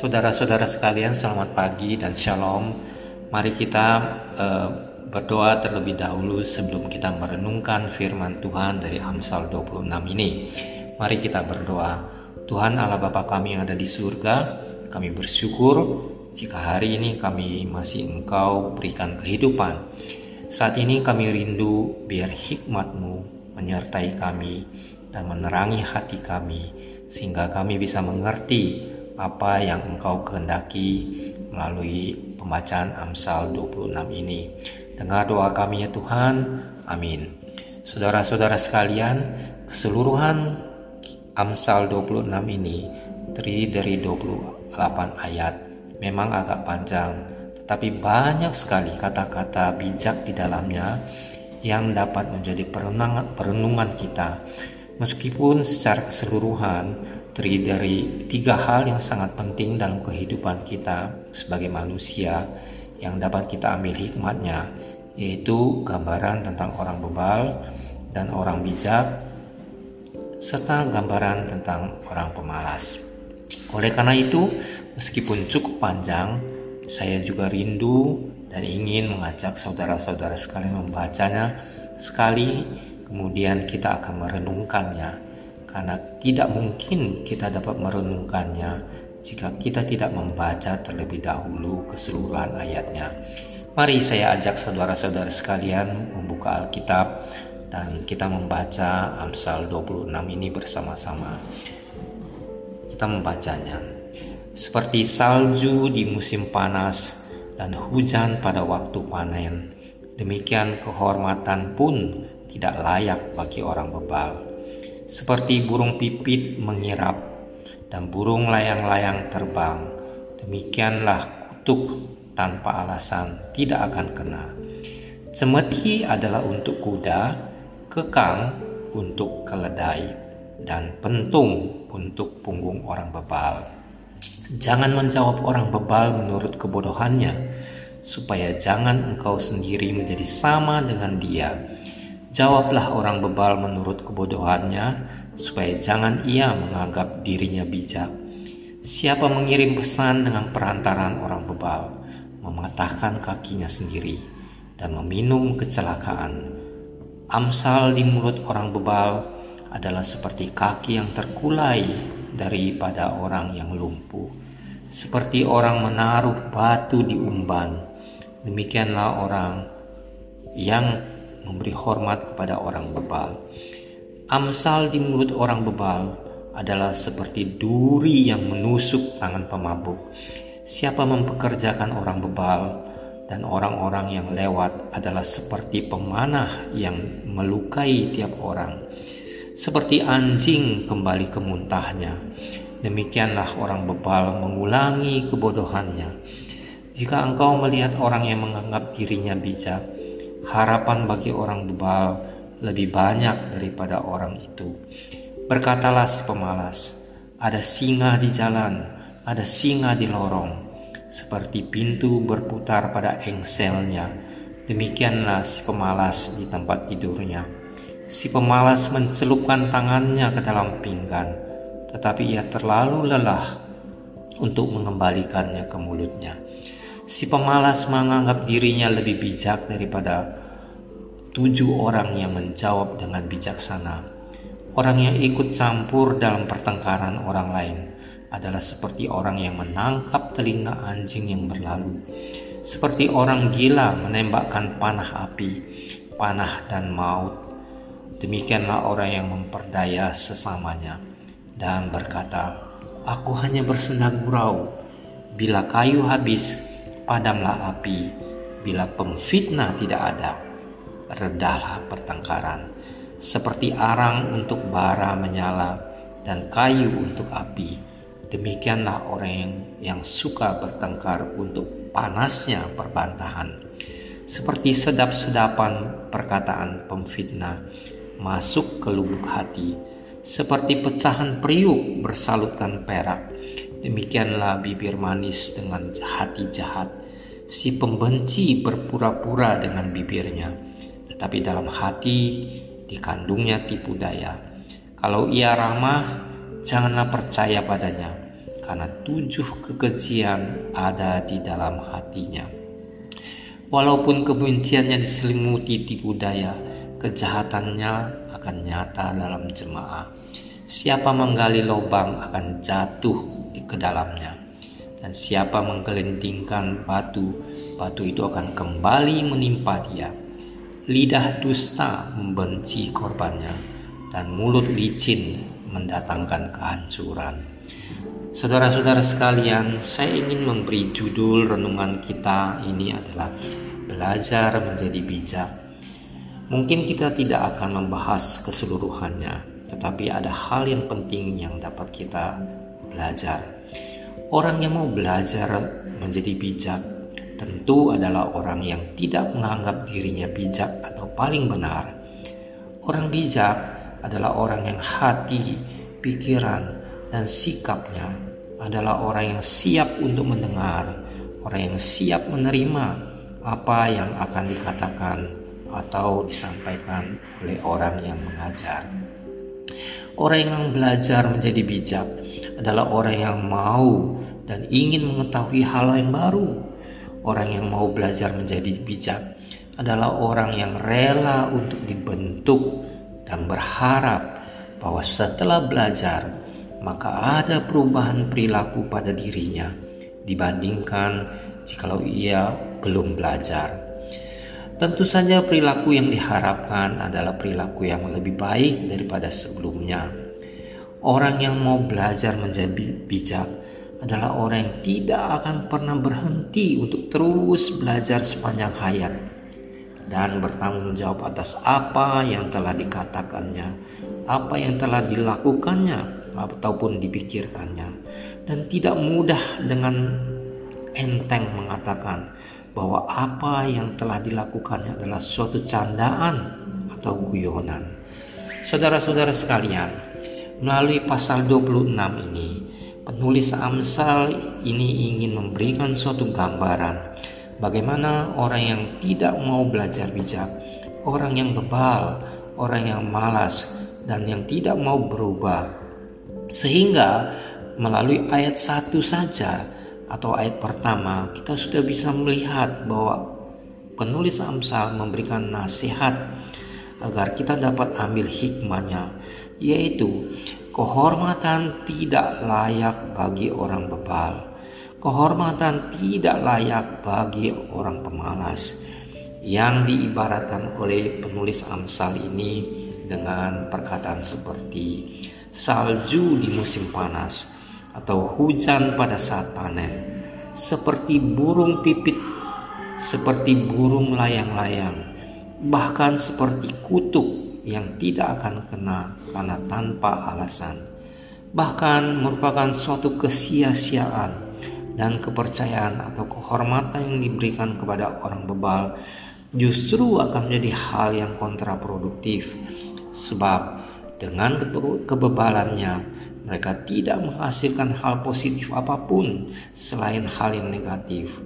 Saudara-saudara sekalian, selamat pagi dan shalom. Mari kita uh, berdoa terlebih dahulu sebelum kita merenungkan firman Tuhan dari Amsal 26 ini. Mari kita berdoa. Tuhan Allah Bapa kami yang ada di surga, kami bersyukur jika hari ini kami masih Engkau berikan kehidupan. Saat ini kami rindu biar hikmat-Mu menyertai kami dan menerangi hati kami sehingga kami bisa mengerti apa yang engkau kehendaki melalui pembacaan Amsal 26 ini. Dengar doa kami ya Tuhan. Amin. Saudara-saudara sekalian, keseluruhan Amsal 26 ini terdiri dari 28 ayat. Memang agak panjang, tetapi banyak sekali kata-kata bijak di dalamnya yang dapat menjadi perenungan, perenungan kita. Meskipun secara keseluruhan terdiri dari tiga hal yang sangat penting dalam kehidupan kita sebagai manusia yang dapat kita ambil hikmatnya yaitu gambaran tentang orang bebal dan orang bijak serta gambaran tentang orang pemalas. Oleh karena itu, meskipun cukup panjang, saya juga rindu dan ingin mengajak saudara-saudara sekalian membacanya sekali, kemudian kita akan merenungkannya karena tidak mungkin kita dapat merenungkannya jika kita tidak membaca terlebih dahulu keseluruhan ayatnya. Mari saya ajak saudara-saudara sekalian membuka Alkitab dan kita membaca Amsal 26 ini bersama-sama. Kita membacanya. Seperti salju di musim panas dan hujan pada waktu panen, demikian kehormatan pun tidak layak bagi orang bebal seperti burung pipit mengirap dan burung layang-layang terbang. Demikianlah kutuk tanpa alasan tidak akan kena. Cemeti adalah untuk kuda, kekang untuk keledai, dan pentung untuk punggung orang bebal. Jangan menjawab orang bebal menurut kebodohannya, supaya jangan engkau sendiri menjadi sama dengan dia Jawablah orang bebal menurut kebodohannya, supaya jangan ia menganggap dirinya bijak. Siapa mengirim pesan dengan perantaran orang bebal, mematahkan kakinya sendiri, dan meminum kecelakaan. Amsal di mulut orang bebal adalah seperti kaki yang terkulai daripada orang yang lumpuh. Seperti orang menaruh batu di umban, demikianlah orang yang memberi hormat kepada orang bebal. Amsal di mulut orang bebal adalah seperti duri yang menusuk tangan pemabuk. Siapa mempekerjakan orang bebal dan orang-orang yang lewat adalah seperti pemanah yang melukai tiap orang. Seperti anjing kembali ke muntahnya. Demikianlah orang bebal mengulangi kebodohannya. Jika engkau melihat orang yang menganggap dirinya bijak, harapan bagi orang bebal lebih banyak daripada orang itu. Berkatalah si pemalas, ada singa di jalan, ada singa di lorong, seperti pintu berputar pada engselnya. Demikianlah si pemalas di tempat tidurnya. Si pemalas mencelupkan tangannya ke dalam pinggan, tetapi ia terlalu lelah untuk mengembalikannya ke mulutnya. Si pemalas menganggap dirinya lebih bijak daripada tujuh orang yang menjawab dengan bijaksana. Orang yang ikut campur dalam pertengkaran orang lain adalah seperti orang yang menangkap telinga anjing yang berlalu, seperti orang gila menembakkan panah api, panah dan maut. Demikianlah orang yang memperdaya sesamanya dan berkata, "Aku hanya bersenang gurau. Bila kayu habis, padamlah api, bila pemfitnah tidak ada, redahlah pertengkaran. Seperti arang untuk bara menyala dan kayu untuk api, demikianlah orang yang, yang suka bertengkar untuk panasnya perbantahan. Seperti sedap-sedapan perkataan pemfitnah masuk ke lubuk hati, seperti pecahan periuk bersalutkan perak Demikianlah bibir manis dengan hati jahat. Si pembenci berpura-pura dengan bibirnya, tetapi dalam hati dikandungnya tipu daya. Kalau ia ramah, janganlah percaya padanya, karena tujuh kekejian ada di dalam hatinya. Walaupun kebenciannya diselimuti tipu daya, kejahatannya akan nyata dalam jemaah. Siapa menggali lubang akan jatuh di ke dalamnya. Dan siapa menggelindingkan batu, batu itu akan kembali menimpa dia. Lidah dusta membenci korbannya, dan mulut licin mendatangkan kehancuran. Saudara-saudara sekalian, saya ingin memberi judul renungan kita ini adalah belajar menjadi bijak. Mungkin kita tidak akan membahas keseluruhannya, tetapi ada hal yang penting yang dapat kita belajar. Orang yang mau belajar menjadi bijak tentu adalah orang yang tidak menganggap dirinya bijak atau paling benar. Orang bijak adalah orang yang hati, pikiran, dan sikapnya adalah orang yang siap untuk mendengar, orang yang siap menerima apa yang akan dikatakan atau disampaikan oleh orang yang mengajar. Orang yang belajar menjadi bijak adalah orang yang mau dan ingin mengetahui hal yang baru. Orang yang mau belajar menjadi bijak adalah orang yang rela untuk dibentuk dan berharap bahwa setelah belajar maka ada perubahan perilaku pada dirinya dibandingkan jikalau ia belum belajar. Tentu saja perilaku yang diharapkan adalah perilaku yang lebih baik daripada sebelumnya. Orang yang mau belajar menjadi bijak adalah orang yang tidak akan pernah berhenti untuk terus belajar sepanjang hayat dan bertanggung jawab atas apa yang telah dikatakannya, apa yang telah dilakukannya ataupun dipikirkannya dan tidak mudah dengan enteng mengatakan bahwa apa yang telah dilakukannya adalah suatu candaan atau guyonan. Saudara-saudara sekalian, melalui pasal 26 ini Penulis Amsal ini ingin memberikan suatu gambaran bagaimana orang yang tidak mau belajar bijak, orang yang bebal, orang yang malas, dan yang tidak mau berubah. Sehingga melalui ayat satu saja atau ayat pertama kita sudah bisa melihat bahwa penulis Amsal memberikan nasihat agar kita dapat ambil hikmahnya yaitu Kehormatan tidak layak bagi orang bebal. Kehormatan tidak layak bagi orang pemalas. Yang diibaratkan oleh penulis Amsal ini dengan perkataan seperti salju di musim panas atau hujan pada saat panen, seperti burung pipit, seperti burung layang-layang, bahkan seperti kutuk yang tidak akan kena karena tanpa alasan. Bahkan merupakan suatu kesia-siaan dan kepercayaan atau kehormatan yang diberikan kepada orang bebal justru akan menjadi hal yang kontraproduktif sebab dengan kebebalannya mereka tidak menghasilkan hal positif apa pun selain hal yang negatif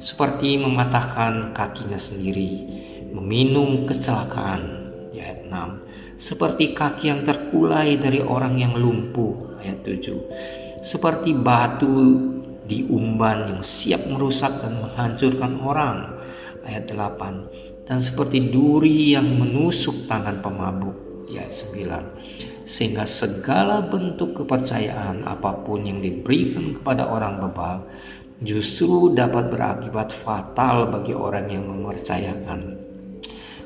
seperti mematahkan kakinya sendiri meminum kecelakaan ayat 6 seperti kaki yang terkulai dari orang yang lumpuh ayat 7 seperti batu di umban yang siap merusak dan menghancurkan orang ayat 8 dan seperti duri yang menusuk tangan pemabuk ayat 9 sehingga segala bentuk kepercayaan apa pun yang diberikan kepada orang bebal justru dapat berakibat fatal bagi orang yang mempercayakan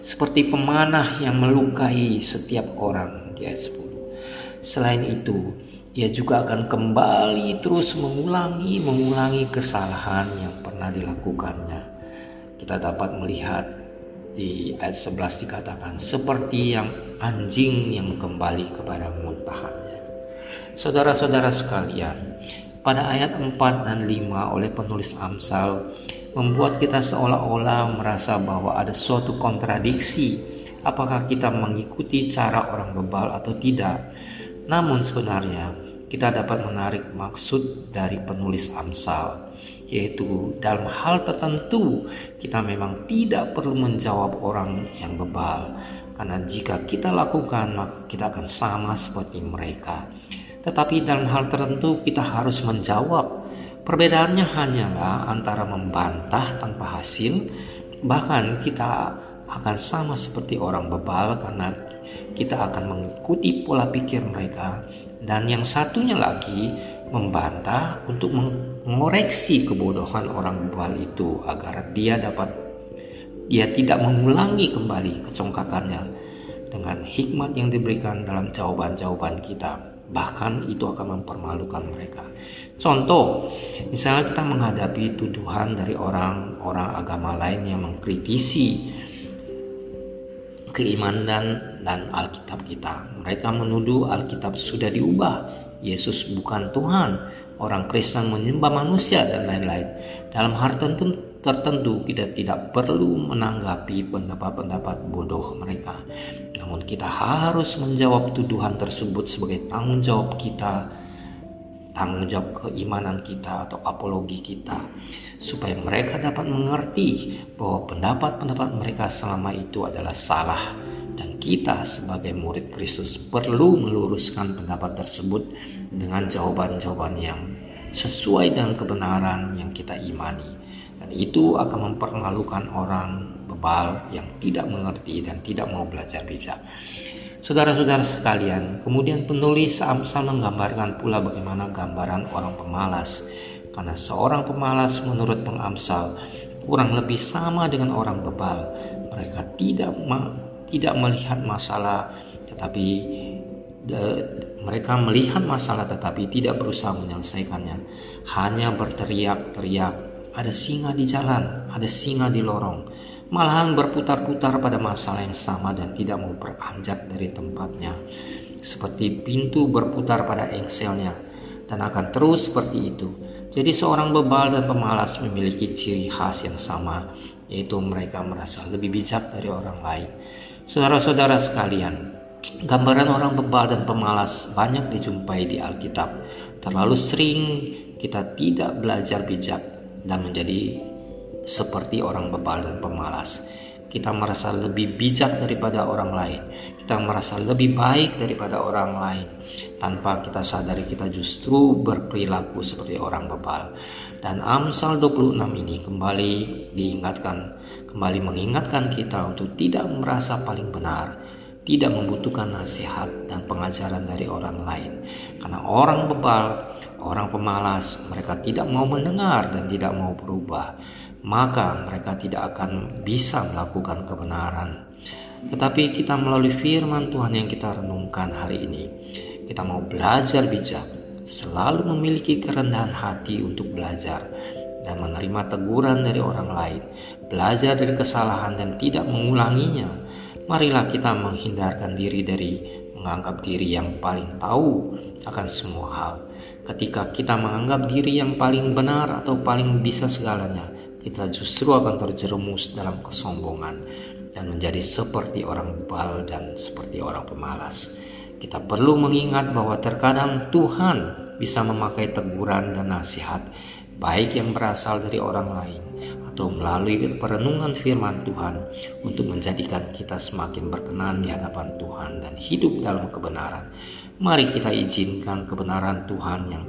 seperti pemanah yang melukai setiap orang di ayat 10. Selain itu, ia juga akan kembali terus mengulangi mengulangi kesalahan yang pernah dilakukannya. Kita dapat melihat di ayat 11 dikatakan seperti yang anjing yang kembali kepada muntahannya. Saudara-saudara sekalian, pada ayat 4 dan 5 oleh penulis Amsal membuat kita seolah-olah merasa bahwa ada suatu kontradiksi apakah kita mengikuti cara orang bebal atau tidak. Namun sebenarnya kita dapat menarik maksud dari penulis Amsal yaitu dalam hal tertentu kita memang tidak perlu menjawab orang yang bebal Karena jika kita lakukan maka kita akan sama seperti mereka. Tetapi dalam hal tertentu kita harus menjawab. Perbedaannya hanyalah antara membantah tanpa hasil, bahkan kita akan sama seperti orang bebal karena kita akan mengikuti pola pikir mereka. Dan yang satunya lagi membantah untuk mengoreksi kebodohan orang bebal itu agar dia dapat dia tidak mengulangi kembali kecongkakannya dengan hikmat yang diberikan dalam jawaban-jawaban kita bahkan itu akan mempermalukan mereka. Contoh, misalnya kita menghadapi tuduhan dari orang-orang agama lain yang mengkritisi keimanan dan Alkitab kita. Mereka menuduh Alkitab sudah diubah. Yesus bukan Tuhan. Orang Kristen menyembah manusia dan lain-lain. Dalam hal tertentu, tertentu kita tidak perlu menanggapi pendapat-pendapat bodoh mereka. Namun kita harus menjawab tuduhan tersebut sebagai tanggung jawab kita tanggung jawab keimanan kita atau apologi kita supaya mereka dapat mengerti bahwa pendapat-pendapat mereka selama itu adalah salah dan kita sebagai murid Kristus perlu meluruskan pendapat tersebut dengan jawaban-jawaban yang sesuai dengan kebenaran yang kita imani dan itu akan mempermalukan orang bebal yang tidak mengerti dan tidak mau belajar bijak. Saudara-saudara sekalian, kemudian penulis Amsal menggambarkan pula bagaimana gambaran orang pemalas. Karena seorang pemalas menurut pengamsal kurang lebih sama dengan orang bebal. Mereka tidak tidak melihat masalah tetapi de, mereka melihat masalah tetapi tidak berusaha menyelesaikannya. Hanya berteriak-teriak, ada singa di jalan, ada singa di lorong malahan berputar-putar pada masalah yang sama dan tidak mau beranjak dari tempatnya. Seperti pintu berputar pada engselnya dan akan terus seperti itu. Jadi seorang bebal dan pemalas memiliki ciri khas yang sama, yaitu mereka merasa lebih bijak dari orang lain. Saudara-saudara sekalian, gambaran orang bebal dan pemalas banyak dijumpai di Alkitab. Terlalu sering kita tidak belajar bijak dan menjadi seperti orang bebal dan pemalas. Kita merasa lebih bijak daripada orang lain. Kita merasa lebih baik daripada orang lain. Tanpa kita sadari kita justru berperilaku seperti orang bebal. Dan Amsal 26 ini kembali diingatkan, kembali mengingatkan kita untuk tidak merasa paling benar, tidak membutuhkan nasihat dan pengajaran dari orang lain. Karena orang bebal, orang pemalas, mereka tidak mau mendengar dan tidak mau berubah maka mereka tidak akan bisa melakukan kebenaran. Tetapi kita melalui firman Tuhan yang kita renungkan hari ini, kita mau belajar bijak, selalu memiliki kerendahan hati untuk belajar dan menerima teguran dari orang lain, belajar dari kesalahan dan tidak mengulanginya. Marilah kita menghindarkan diri dari menganggap diri yang paling tahu akan semua hal. Ketika kita menganggap diri yang paling benar atau paling bisa segalanya, kita justru akan terjerumus dalam kesombongan dan menjadi seperti orang bal dan seperti orang pemalas. Kita perlu mengingat bahwa terkadang Tuhan bisa memakai teguran dan nasihat, baik yang berasal dari orang lain atau melalui perenungan firman Tuhan untuk menjadikan kita semakin berkenan di hadapan Tuhan dan hidup dalam kebenaran. Mari kita izinkan kebenaran Tuhan yang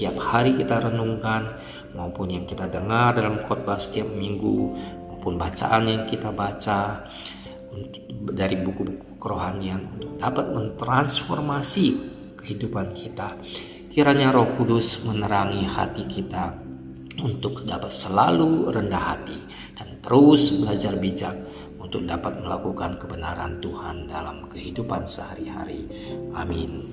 tiap hari kita renungkan maupun yang kita dengar dalam khotbah setiap minggu maupun bacaan yang kita baca dari buku-buku kerohanian untuk dapat mentransformasi kehidupan kita. Kiranya Roh Kudus menerangi hati kita untuk dapat selalu rendah hati dan terus belajar bijak untuk dapat melakukan kebenaran Tuhan dalam kehidupan sehari-hari. Amin.